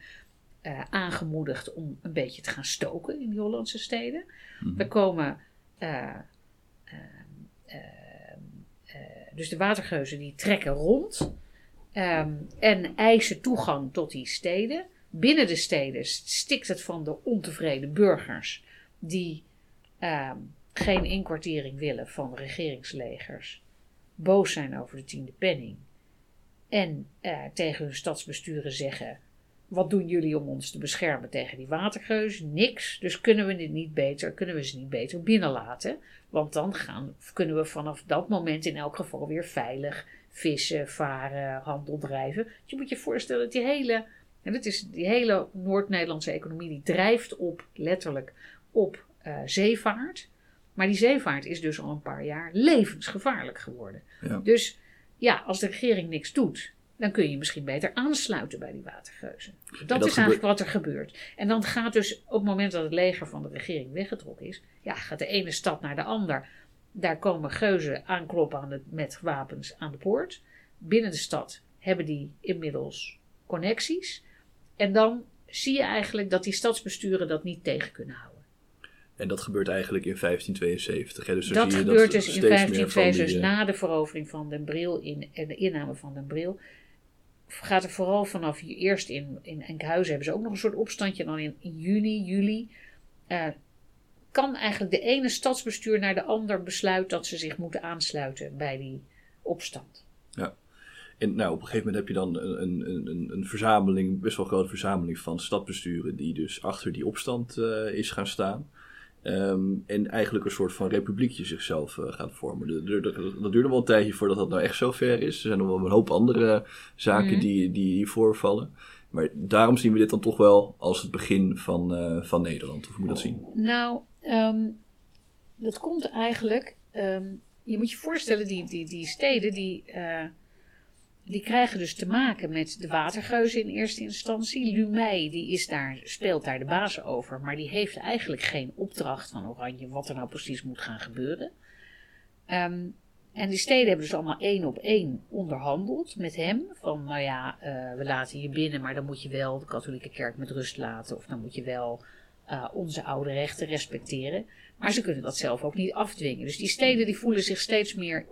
eh, aangemoedigd om een beetje te gaan stoken in die Hollandse steden. Mhm. Er komen. eh, eh, dus de watergeuzen die trekken rond. ehm, en eisen toegang tot die steden. Binnen de steden stikt het van de ontevreden burgers. die ehm, geen inkwartering willen van regeringslegers. boos zijn over de tiende penning. en tegen hun stadsbesturen zeggen. Wat doen jullie om ons te beschermen tegen die watergeuzen? Niks. Dus kunnen we, dit niet beter, kunnen we ze niet beter binnenlaten? Want dan gaan, kunnen we vanaf dat moment in elk geval weer veilig vissen, varen, handel drijven. Je moet je voorstellen dat die hele, en dat is die hele Noord-Nederlandse economie, die drijft op, letterlijk, op eh, zeevaart. Maar die zeevaart is dus al een paar jaar levensgevaarlijk geworden. Ja. Dus ja, als de regering niks doet, dan kun je misschien beter aansluiten bij die watergeuzen. Dat, dat is eigenlijk wat er gebeurt. En dan gaat dus op het moment dat het leger van de regering weggetrokken is, ja, gaat de ene stad naar de ander. Daar komen geuzen aankloppen aan de, met wapens aan de poort. Binnen de stad hebben die inmiddels connecties. En dan zie je eigenlijk dat die stadsbesturen dat niet tegen kunnen houden. En dat gebeurt eigenlijk in 1572. Hè? Dus dat zie je gebeurt dat dus in steeds meer van 1572, die, dus eh, na de verovering van Den Bril in, en de inname van Den Bril. Gaat er vooral vanaf hier eerst in, in Enkhuizen hebben ze ook nog een soort opstandje. Dan in, juni, juli. eh, kan eigenlijk de ene stadsbestuur naar de ander besluiten dat ze zich moeten aansluiten bij die opstand. en nou, op een gegeven moment heb je dan een, een, een, een verzameling, best wel grote verzameling van stadbesturen die dus achter die opstand uh, is gaan staan. Um, en eigenlijk een soort van republiekje zichzelf uh, gaat vormen. Dat, dat, dat duurde wel een tijdje voordat dat nou echt zo ver is. Er zijn nog wel een hoop andere zaken mm. die, die hier voorvallen. Maar daarom zien we dit dan toch wel als het begin van, uh, van Nederland. Hoe moet je dat zien? Nou, um, dat komt eigenlijk. Um, je moet je voorstellen, die, die, die steden die, uh, die krijgen dus te maken met de watergeuzen in eerste instantie. Lumey die is daar, speelt daar de baas over, maar die heeft eigenlijk geen opdracht van Oranje wat er nou precies moet gaan gebeuren. Um, en die steden hebben dus allemaal één op één onderhandeld met hem. Van nou ja, uh, we laten je binnen, maar dan moet je wel de katholieke kerk met rust laten. Of dan moet je wel uh, onze oude rechten respecteren. Maar ze kunnen dat zelf ook niet afdwingen. Dus die steden die voelen zich steeds meer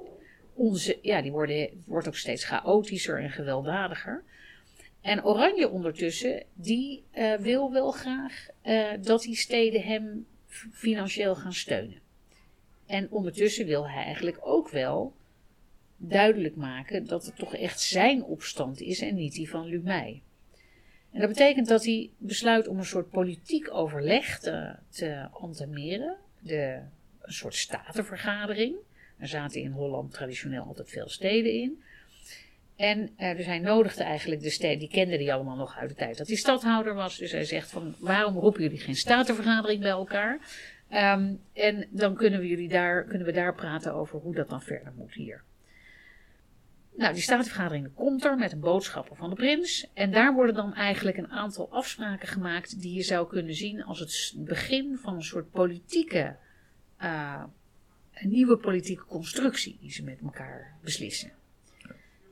onze, ja, die worden, wordt ook steeds chaotischer en gewelddadiger. En Oranje ondertussen, die uh, wil wel graag dat die steden hem financieel gaan steunen. En ondertussen wil hij eigenlijk ook wel duidelijk maken dat het toch echt zijn opstand is en niet die van Lumey. En dat betekent dat hij besluit om een soort politiek overleg te, te de, een soort statenvergadering. Er zaten in Holland traditioneel altijd veel steden in. En uh, dus hij nodigde eigenlijk de steden, die kenden die allemaal nog uit de tijd dat hij stadhouder was. Dus hij zegt van, waarom roepen jullie geen statenvergadering bij elkaar? Um, en dan kunnen we, jullie daar, kunnen we daar praten over hoe dat dan verder moet hier. Nou, die statenvergadering komt er met een boodschapper van de prins. En daar worden dan eigenlijk een aantal afspraken gemaakt die je zou kunnen zien als het begin van een soort politieke, uh, een nieuwe politieke constructie die ze met elkaar beslissen.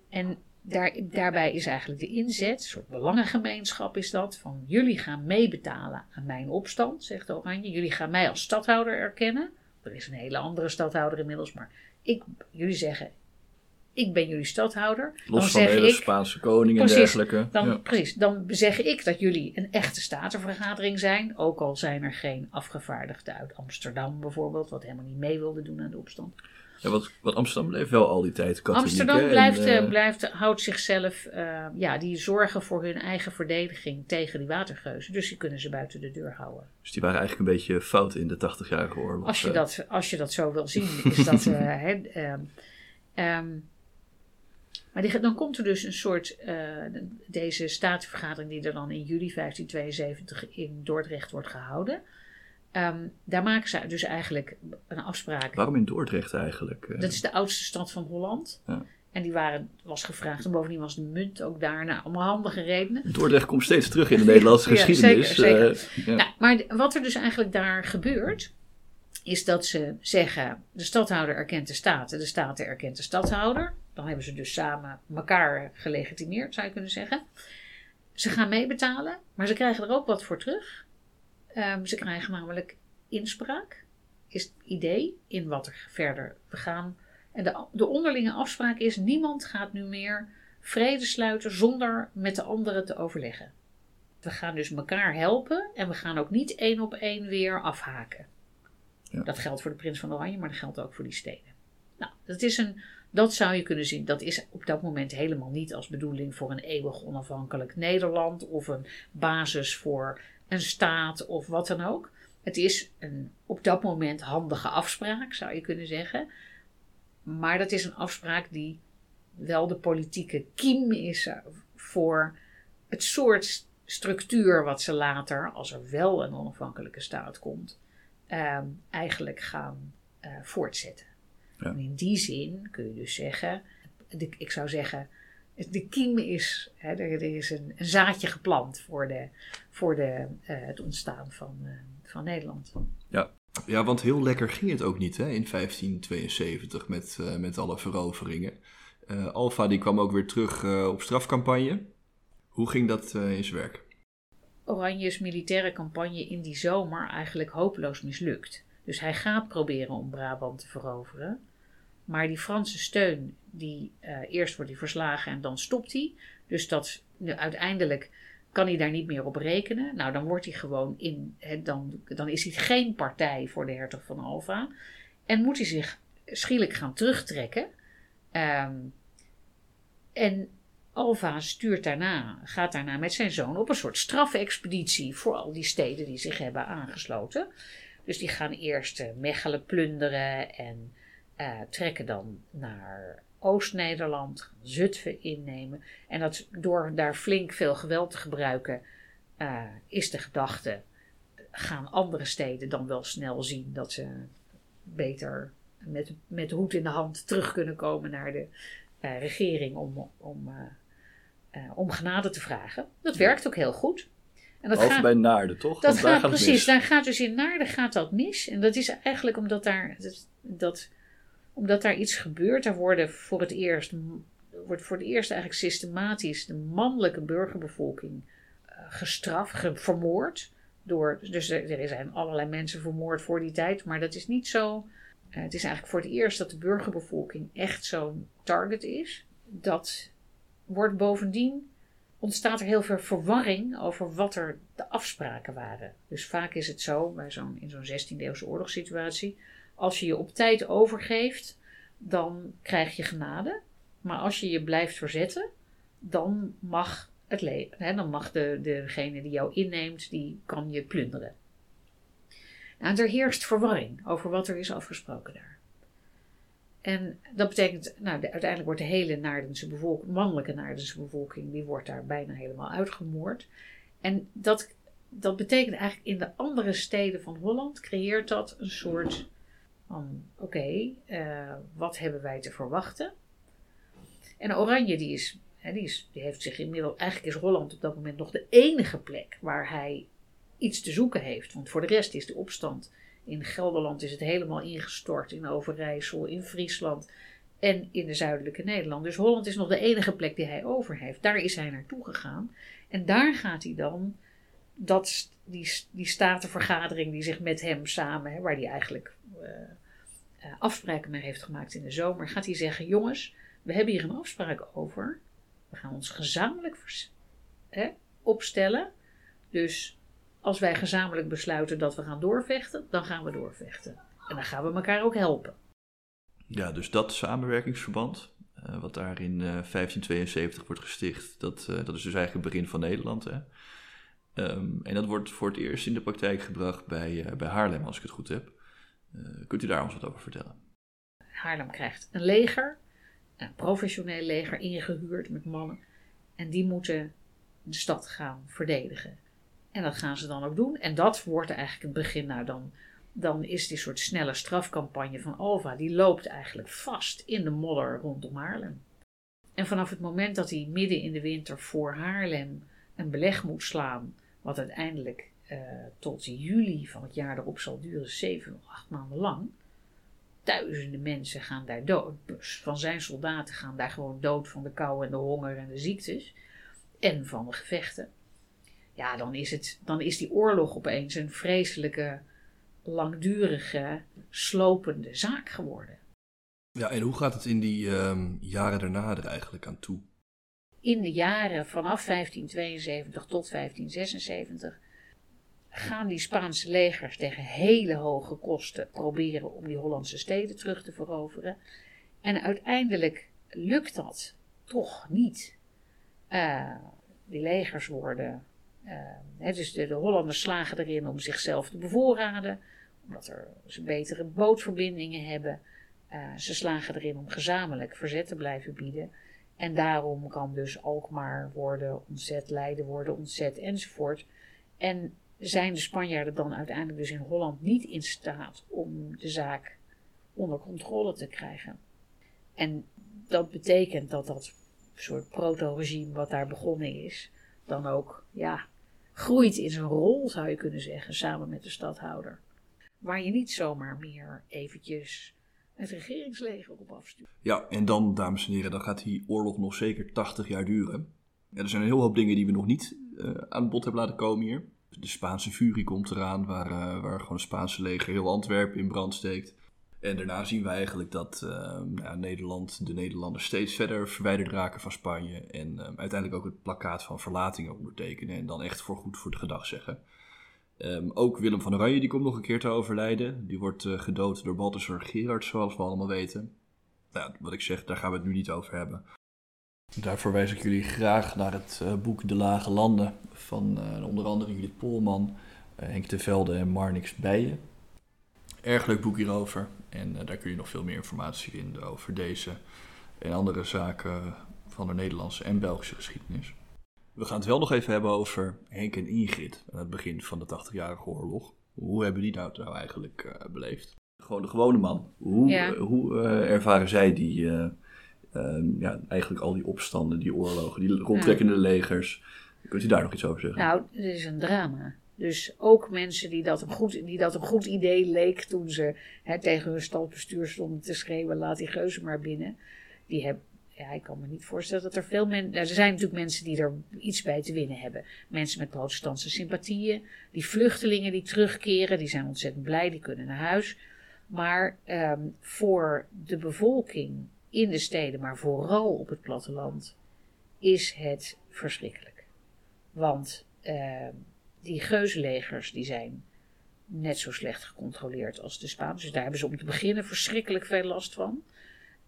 En daar, daarbij is eigenlijk de inzet, een soort belangengemeenschap is dat, van jullie gaan meebetalen aan mijn opstand, zegt Oranje. Jullie gaan mij als stadhouder erkennen. Er is een hele andere stadhouder inmiddels, maar ik, jullie zeggen, ik ben jullie stadhouder. Los dan van zeg de hele ik, Spaanse koning en dergelijke. Dan, ja. Precies, dan zeg ik dat jullie een echte statenvergadering zijn. Ook al zijn er geen afgevaardigden uit Amsterdam bijvoorbeeld, wat helemaal niet mee wilde doen aan de opstand. Ja, wat, wat Amsterdam bleef wel al die tijd katholiek. Amsterdam blijft, en, uh, blijft, houdt zichzelf, uh, ja, die zorgen voor hun eigen verdediging tegen die watergeuzen. Dus die kunnen ze buiten de deur houden. Dus die waren eigenlijk een beetje fout in de 80-jarige oorlog. Als je, dat, als je dat zo wil zien, is dat. uh, he, um, maar die, dan komt er dus een soort, deze statenvergadering die er dan in juli 1572 in Dordrecht wordt gehouden. Um, daar maken ze dus eigenlijk een afspraak. Waarom in Dordrecht eigenlijk? Dat is de oudste stad van Holland. Ja. En die waren, was gevraagd. En bovendien was de munt ook daar. Nou, allemaal handige redenen. Dordrecht komt steeds terug in de Nederlandse geschiedenis. Zeker, zeker. Uh, ja. nou, maar wat er dus eigenlijk daar gebeurt. Is dat ze zeggen. De stadhouder erkent de staten. De staten erkent de stadhouder. Dan hebben ze dus samen elkaar gelegitimeerd, zou je kunnen zeggen. Ze gaan meebetalen. Maar ze krijgen er ook wat voor terug. Um, ze krijgen namelijk inspraak, is het idee in wat er verder we gaan. En de, de onderlinge afspraak is: niemand gaat nu meer vrede sluiten zonder met de anderen te overleggen. We gaan dus elkaar helpen en we gaan ook niet één op één weer afhaken. Ja. Dat geldt voor de Prins van Oranje, maar dat geldt ook voor die steden. Nou, dat, is een, dat zou je kunnen zien. Dat is op dat moment helemaal niet als bedoeling voor een eeuwig onafhankelijk Nederland of een basis voor een staat of wat dan ook. Het is een op dat moment handige afspraak, zou je kunnen zeggen. Maar dat is een afspraak die wel de politieke kiem is voor het soort structuur wat ze later, als er wel een onafhankelijke staat komt, eh, eigenlijk gaan uh, voortzetten. Ja. En in die zin kun je dus zeggen, de, ik zou zeggen, de kiem is, hè, er, is een, een, zaadje geplant voor, de, voor de, uh, het ontstaan van, uh, van Nederland. Ja. ja, want heel lekker ging het ook niet hè, in 1572 met, uh, met alle veroveringen. Alfa die kwam ook weer terug op strafcampagne. Hoe ging dat in zijn werk? Oranje's militaire campagne in die zomer eigenlijk hopeloos mislukt. Dus hij gaat proberen om Brabant te veroveren. Maar die Franse steun, die, uh, eerst wordt hij verslagen en dan stopt hij. Dus dat, uiteindelijk kan hij daar niet meer op rekenen. Nou, dan wordt hij gewoon in, dan, dan is hij geen partij voor de hertog van Alva. En moet hij zich schielijk gaan terugtrekken. Um, En Alva stuurt daarna, gaat daarna met zijn zoon op een soort strafexpeditie voor al die steden die zich hebben aangesloten. Dus die gaan eerst uh, Mechelen plunderen en uh, trekken dan naar Oost-Nederland, Zutphen innemen. En dat door daar flink veel geweld te gebruiken, uh, is de gedachte: gaan andere steden dan wel snel zien dat ze beter met, met de hoed in de hand terug kunnen komen naar de uh, regering om, om, om genade te vragen. Dat werkt ook heel goed. En dat gaat, bij Naarden, toch? Dat gaat, gaat precies, daar gaat dus in Naarden gaat dat mis. En dat is eigenlijk omdat daar, dat, dat, omdat daar iets gebeurt. Daar worden voor het eerst, wordt voor het eerst eigenlijk systematisch de mannelijke burgerbevolking gestraft, vermoord. Door, dus er, zijn allerlei mensen vermoord voor die tijd, maar dat is niet zo uh, het is eigenlijk voor het eerst dat de burgerbevolking echt zo'n target is. Dat wordt bovendien ontstaat er heel veel verwarring over wat er de afspraken waren. Dus vaak is het zo, bij zo'n, in zo'n 16e-eeuwse oorlogssituatie, als je je op tijd overgeeft, dan krijg je genade. Maar als je je blijft verzetten, dan mag, het le- hè, dan mag de, degene die jou inneemt, die kan je plunderen. Nou, er heerst verwarring over wat er is afgesproken daar. En dat betekent, nou, de, uiteindelijk wordt de hele Naardense bevolking, mannelijke Naardense bevolking, die wordt daar bijna helemaal uitgemoord. En dat, dat betekent eigenlijk in de andere steden van Holland creëert dat een soort van, oké, uh, wat hebben wij te verwachten? En Oranje, die is, hè, die, is, die heeft zich inmiddels, eigenlijk is Holland op dat moment nog de enige plek waar hij iets te zoeken heeft. Want voor de rest is de opstand in Gelderland is het helemaal ingestort, in Overijssel, in Friesland en in de zuidelijke Nederland. Dus Holland is nog de enige plek die hij over heeft. Daar is hij naartoe gegaan. En daar gaat hij dan dat, die, die statenvergadering die zich met hem samen, hè, waar hij eigenlijk afspraken mee heeft gemaakt in de zomer, gaat hij zeggen: Jongens, we hebben hier een afspraak over. We gaan ons gezamenlijk hè, opstellen. Dus als wij gezamenlijk besluiten dat we gaan doorvechten, dan gaan we doorvechten. En dan gaan we elkaar ook helpen. Ja, dus dat samenwerkingsverband, uh, wat daar in uh, 1572 wordt gesticht, dat, dat is dus eigenlijk het begin van Nederland. Hè? Um, en dat wordt voor het eerst in de praktijk gebracht bij, bij Haarlem, als ik het goed heb. Kunt u daar ons wat over vertellen? Haarlem krijgt een leger, een professioneel leger ingehuurd met mannen. En die moeten de stad gaan verdedigen. En dat gaan ze dan ook doen. En dat wordt eigenlijk het begin. Nou, dan, dan is die soort snelle strafcampagne van Alva, die loopt eigenlijk vast in de modder rondom Haarlem. En vanaf het moment dat hij midden in de winter voor Haarlem een beleg moet slaan, wat uiteindelijk uh, tot juli van het jaar erop zal duren, zeven of acht maanden lang. Duizenden mensen gaan daar dood. Dus van zijn soldaten gaan daar gewoon dood van de kou en de honger en de ziektes. En van de gevechten ja, dan is, het, dan is die oorlog opeens een vreselijke, langdurige, slopende zaak geworden. Ja, en hoe gaat het in die um, jaren daarna er eigenlijk aan toe? In de jaren vanaf 1572 tot 1576 gaan die Spaanse legers tegen hele hoge kosten proberen om die Hollandse steden terug te veroveren. En uiteindelijk lukt dat toch niet. Uh, die legers worden uh, dus de, de, Hollanders slagen erin om zichzelf te bevoorraden, omdat er, ze betere bootverbindingen hebben. Uh, ze slagen erin om gezamenlijk verzet te blijven bieden. En daarom kan dus Alkmaar worden ontzet, Leiden worden ontzet enzovoort. En zijn de Spanjaarden dan uiteindelijk dus in Holland niet in staat om de zaak onder controle te krijgen. En dat betekent dat dat soort proto-regime wat daar begonnen is, dan ook ja, groeit in zijn rol, zou je kunnen zeggen, samen met de stadhouder. Waar je niet zomaar meer eventjes het regeringsleger op afstuurt. Ja, en dan, dames en heren, dan gaat die oorlog nog zeker 80 jaar duren. Ja, er zijn een heel hoop dingen die we nog niet uh, aan bod hebben laten komen hier. De Spaanse furie komt eraan, waar, uh, waar gewoon het Spaanse leger heel Antwerpen in brand steekt. En daarna zien we eigenlijk dat ja, Nederland, de Nederlanders steeds verder verwijderd raken van Spanje. En uh, uiteindelijk ook het plakkaat van verlatingen ondertekenen. En dan echt voorgoed voor de gedag zeggen. Um, ook Willem van Oranje die komt nog een keer te overlijden. Die wordt uh, gedood door Balthasar Gerard, zoals we allemaal weten. Nou, wat ik zeg, daar gaan we het nu niet over hebben. Daarvoor wijs ik jullie graag naar het uh, boek De Lage Landen van uh, onder andere Judith Polman, uh, Henk de Velde en Marnix Bijen. Erg leuk boek hierover en daar kun je nog veel meer informatie vinden over deze en andere zaken van de Nederlandse en Belgische geschiedenis. We gaan het wel nog even hebben over Henk en Ingrid aan het begin van de 80-jarige oorlog. Hoe hebben die nou, nou eigenlijk beleefd? Gewoon de gewone man. Hoe, Ja. hoe ervaren zij die, Ehm, ja, eigenlijk al die opstanden, die oorlogen, die rondtrekkende legers. Kunt u daar nog iets over zeggen? Nou, het is een drama. Dus ook mensen die dat een goed, die dat een goed idee leek toen ze hè, tegen hun stalbestuur stonden te schreeuwen: laat die geuzen maar binnen. Die hebben, ja, ik kan me niet voorstellen dat er veel mensen. Nou, er zijn natuurlijk mensen die er iets bij te winnen hebben. Mensen met protestantse sympathieën. Die vluchtelingen die terugkeren, die zijn ontzettend blij, die kunnen naar huis. Maar ehm, voor de bevolking in de steden, maar vooral op het platteland, is het verschrikkelijk. Want uh, die geuzenlegers die zijn net zo slecht gecontroleerd als de Spaanse. Dus daar hebben ze om te beginnen verschrikkelijk veel last van.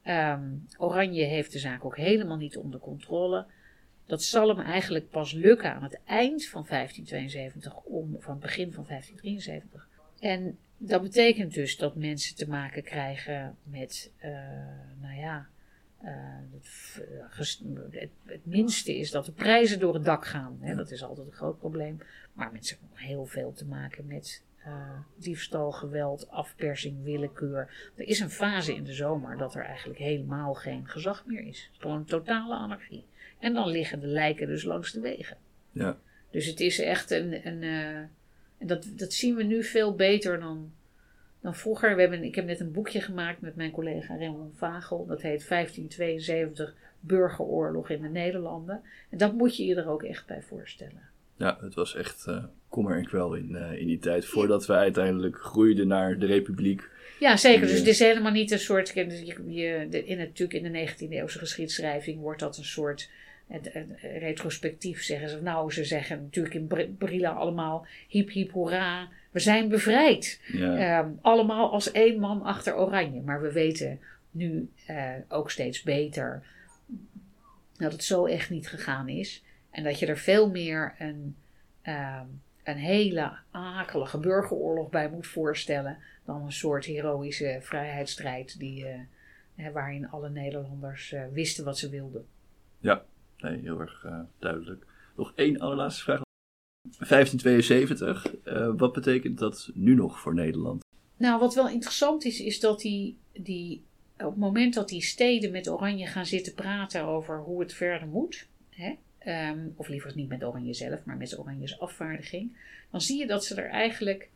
Um, Oranje heeft de zaak ook helemaal niet onder controle. Dat zal hem eigenlijk pas lukken aan het eind van 1572, om, van het begin van 1573. En dat betekent dus dat mensen te maken krijgen met, uh, nou ja, uh, het, het, het, minste is dat de prijzen door het dak gaan. Hè? Dat is altijd een groot probleem. Maar mensen hebben heel veel te maken met uh, diefstal, geweld, afpersing, willekeur. Er is een fase in de zomer dat er eigenlijk helemaal geen gezag meer is. Gewoon totale anarchie. En dan liggen de lijken dus langs de wegen. Ja. Dus het is echt een. een uh, en dat, dat zien we nu veel beter dan, dan vroeger. We hebben, ik heb net een boekje gemaakt met mijn collega Raymond Vagel. Dat heet 1572 Burgeroorlog in de Nederlanden. En dat moet je je er ook echt bij voorstellen. Ja, het was echt uh, kommer en kwel in, uh, in die tijd. Voordat we uiteindelijk groeiden naar de Republiek. Ja, zeker. Dus het is helemaal niet een soort. Je, je, de, in het, natuurlijk in de 19e eeuwse geschiedschrijving wordt dat een soort retrospectief zeggen ze. Nou, ze zeggen natuurlijk in Brilla allemaal hip hip hoera, we zijn bevrijd. Ja. Um, allemaal als één man achter Oranje. Maar we weten nu uh, ook steeds beter dat het zo echt niet gegaan is. En dat je er veel meer een, um, een hele akelige burgeroorlog bij moet voorstellen dan een soort heroïsche vrijheidsstrijd die, uh, waarin alle Nederlanders uh, wisten wat ze wilden. Ja, nee, heel erg uh, duidelijk. Nog één allerlaatste vraag. 1572, uh, wat betekent dat nu nog voor Nederland? Nou, wat wel interessant is, is dat die, die, op het moment dat die steden met Oranje gaan zitten praten over hoe het verder moet, hè, um, of liever niet met Oranje zelf, maar met Oranjes afvaardiging, dan zie je dat ze er eigenlijk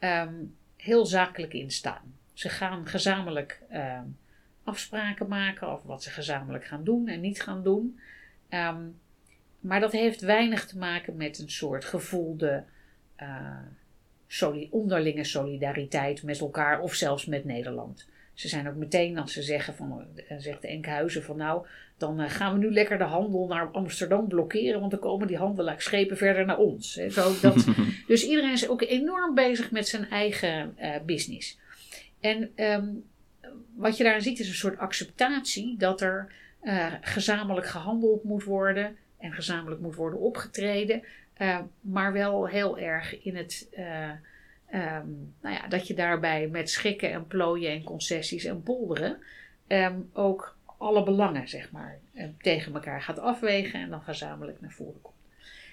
um, heel zakelijk in staan. Ze gaan gezamenlijk um, afspraken maken over wat ze gezamenlijk gaan doen en niet gaan doen. Um, maar dat heeft weinig te maken met een soort gevoelde uh, soli onderlinge solidariteit met elkaar of zelfs met Nederland. Ze zijn ook meteen als ze zeggen van, uh, zegt Enkhuizen van nou, dan uh, gaan we nu lekker de handel naar Amsterdam blokkeren, want dan komen die handelaarschepen verder naar ons. Zo dat, dus iedereen is ook enorm bezig met zijn eigen uh, business. En um, wat je daarin ziet is een soort acceptatie dat er uh, gezamenlijk gehandeld moet worden en gezamenlijk moet worden opgetreden, uh, maar wel heel erg in het. Uh, um, nou ja, dat je daarbij met schikken en plooien en concessies en polderen um, ook alle belangen, zeg maar, tegen elkaar gaat afwegen en dan gezamenlijk naar voren komt.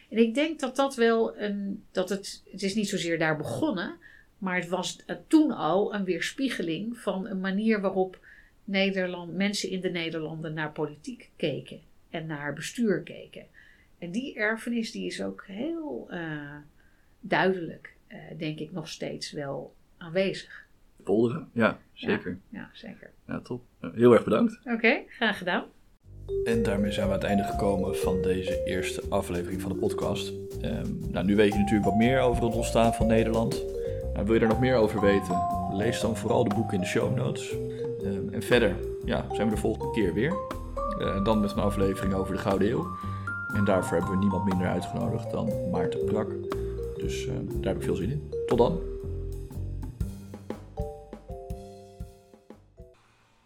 En ik denk dat dat wel een. dat het. Het is niet zozeer daar begonnen, maar het was toen al een weerspiegeling van een manier waarop Nederland, mensen in de Nederlanden naar politiek keken en naar bestuur keken. En die erfenis die is ook heel uh, duidelijk, uh, denk ik, nog steeds wel aanwezig. Polderen, ja, zeker. Ja, ja zeker. Ja, top. Heel erg bedankt. Oké, okay, graag gedaan. En daarmee zijn we aan het einde gekomen van deze eerste aflevering van de podcast. Um, nou, nu weet je natuurlijk wat meer over het ontstaan van Nederland. Nou, wil je er nog meer over weten? Lees dan vooral de boeken in de show notes. Um, en verder ja, zijn we de volgende keer weer. Uh, dan met een aflevering over de Gouden Eeuw. En daarvoor hebben we niemand minder uitgenodigd dan Maarten Brak. Dus uh, daar heb ik veel zin in. Tot dan.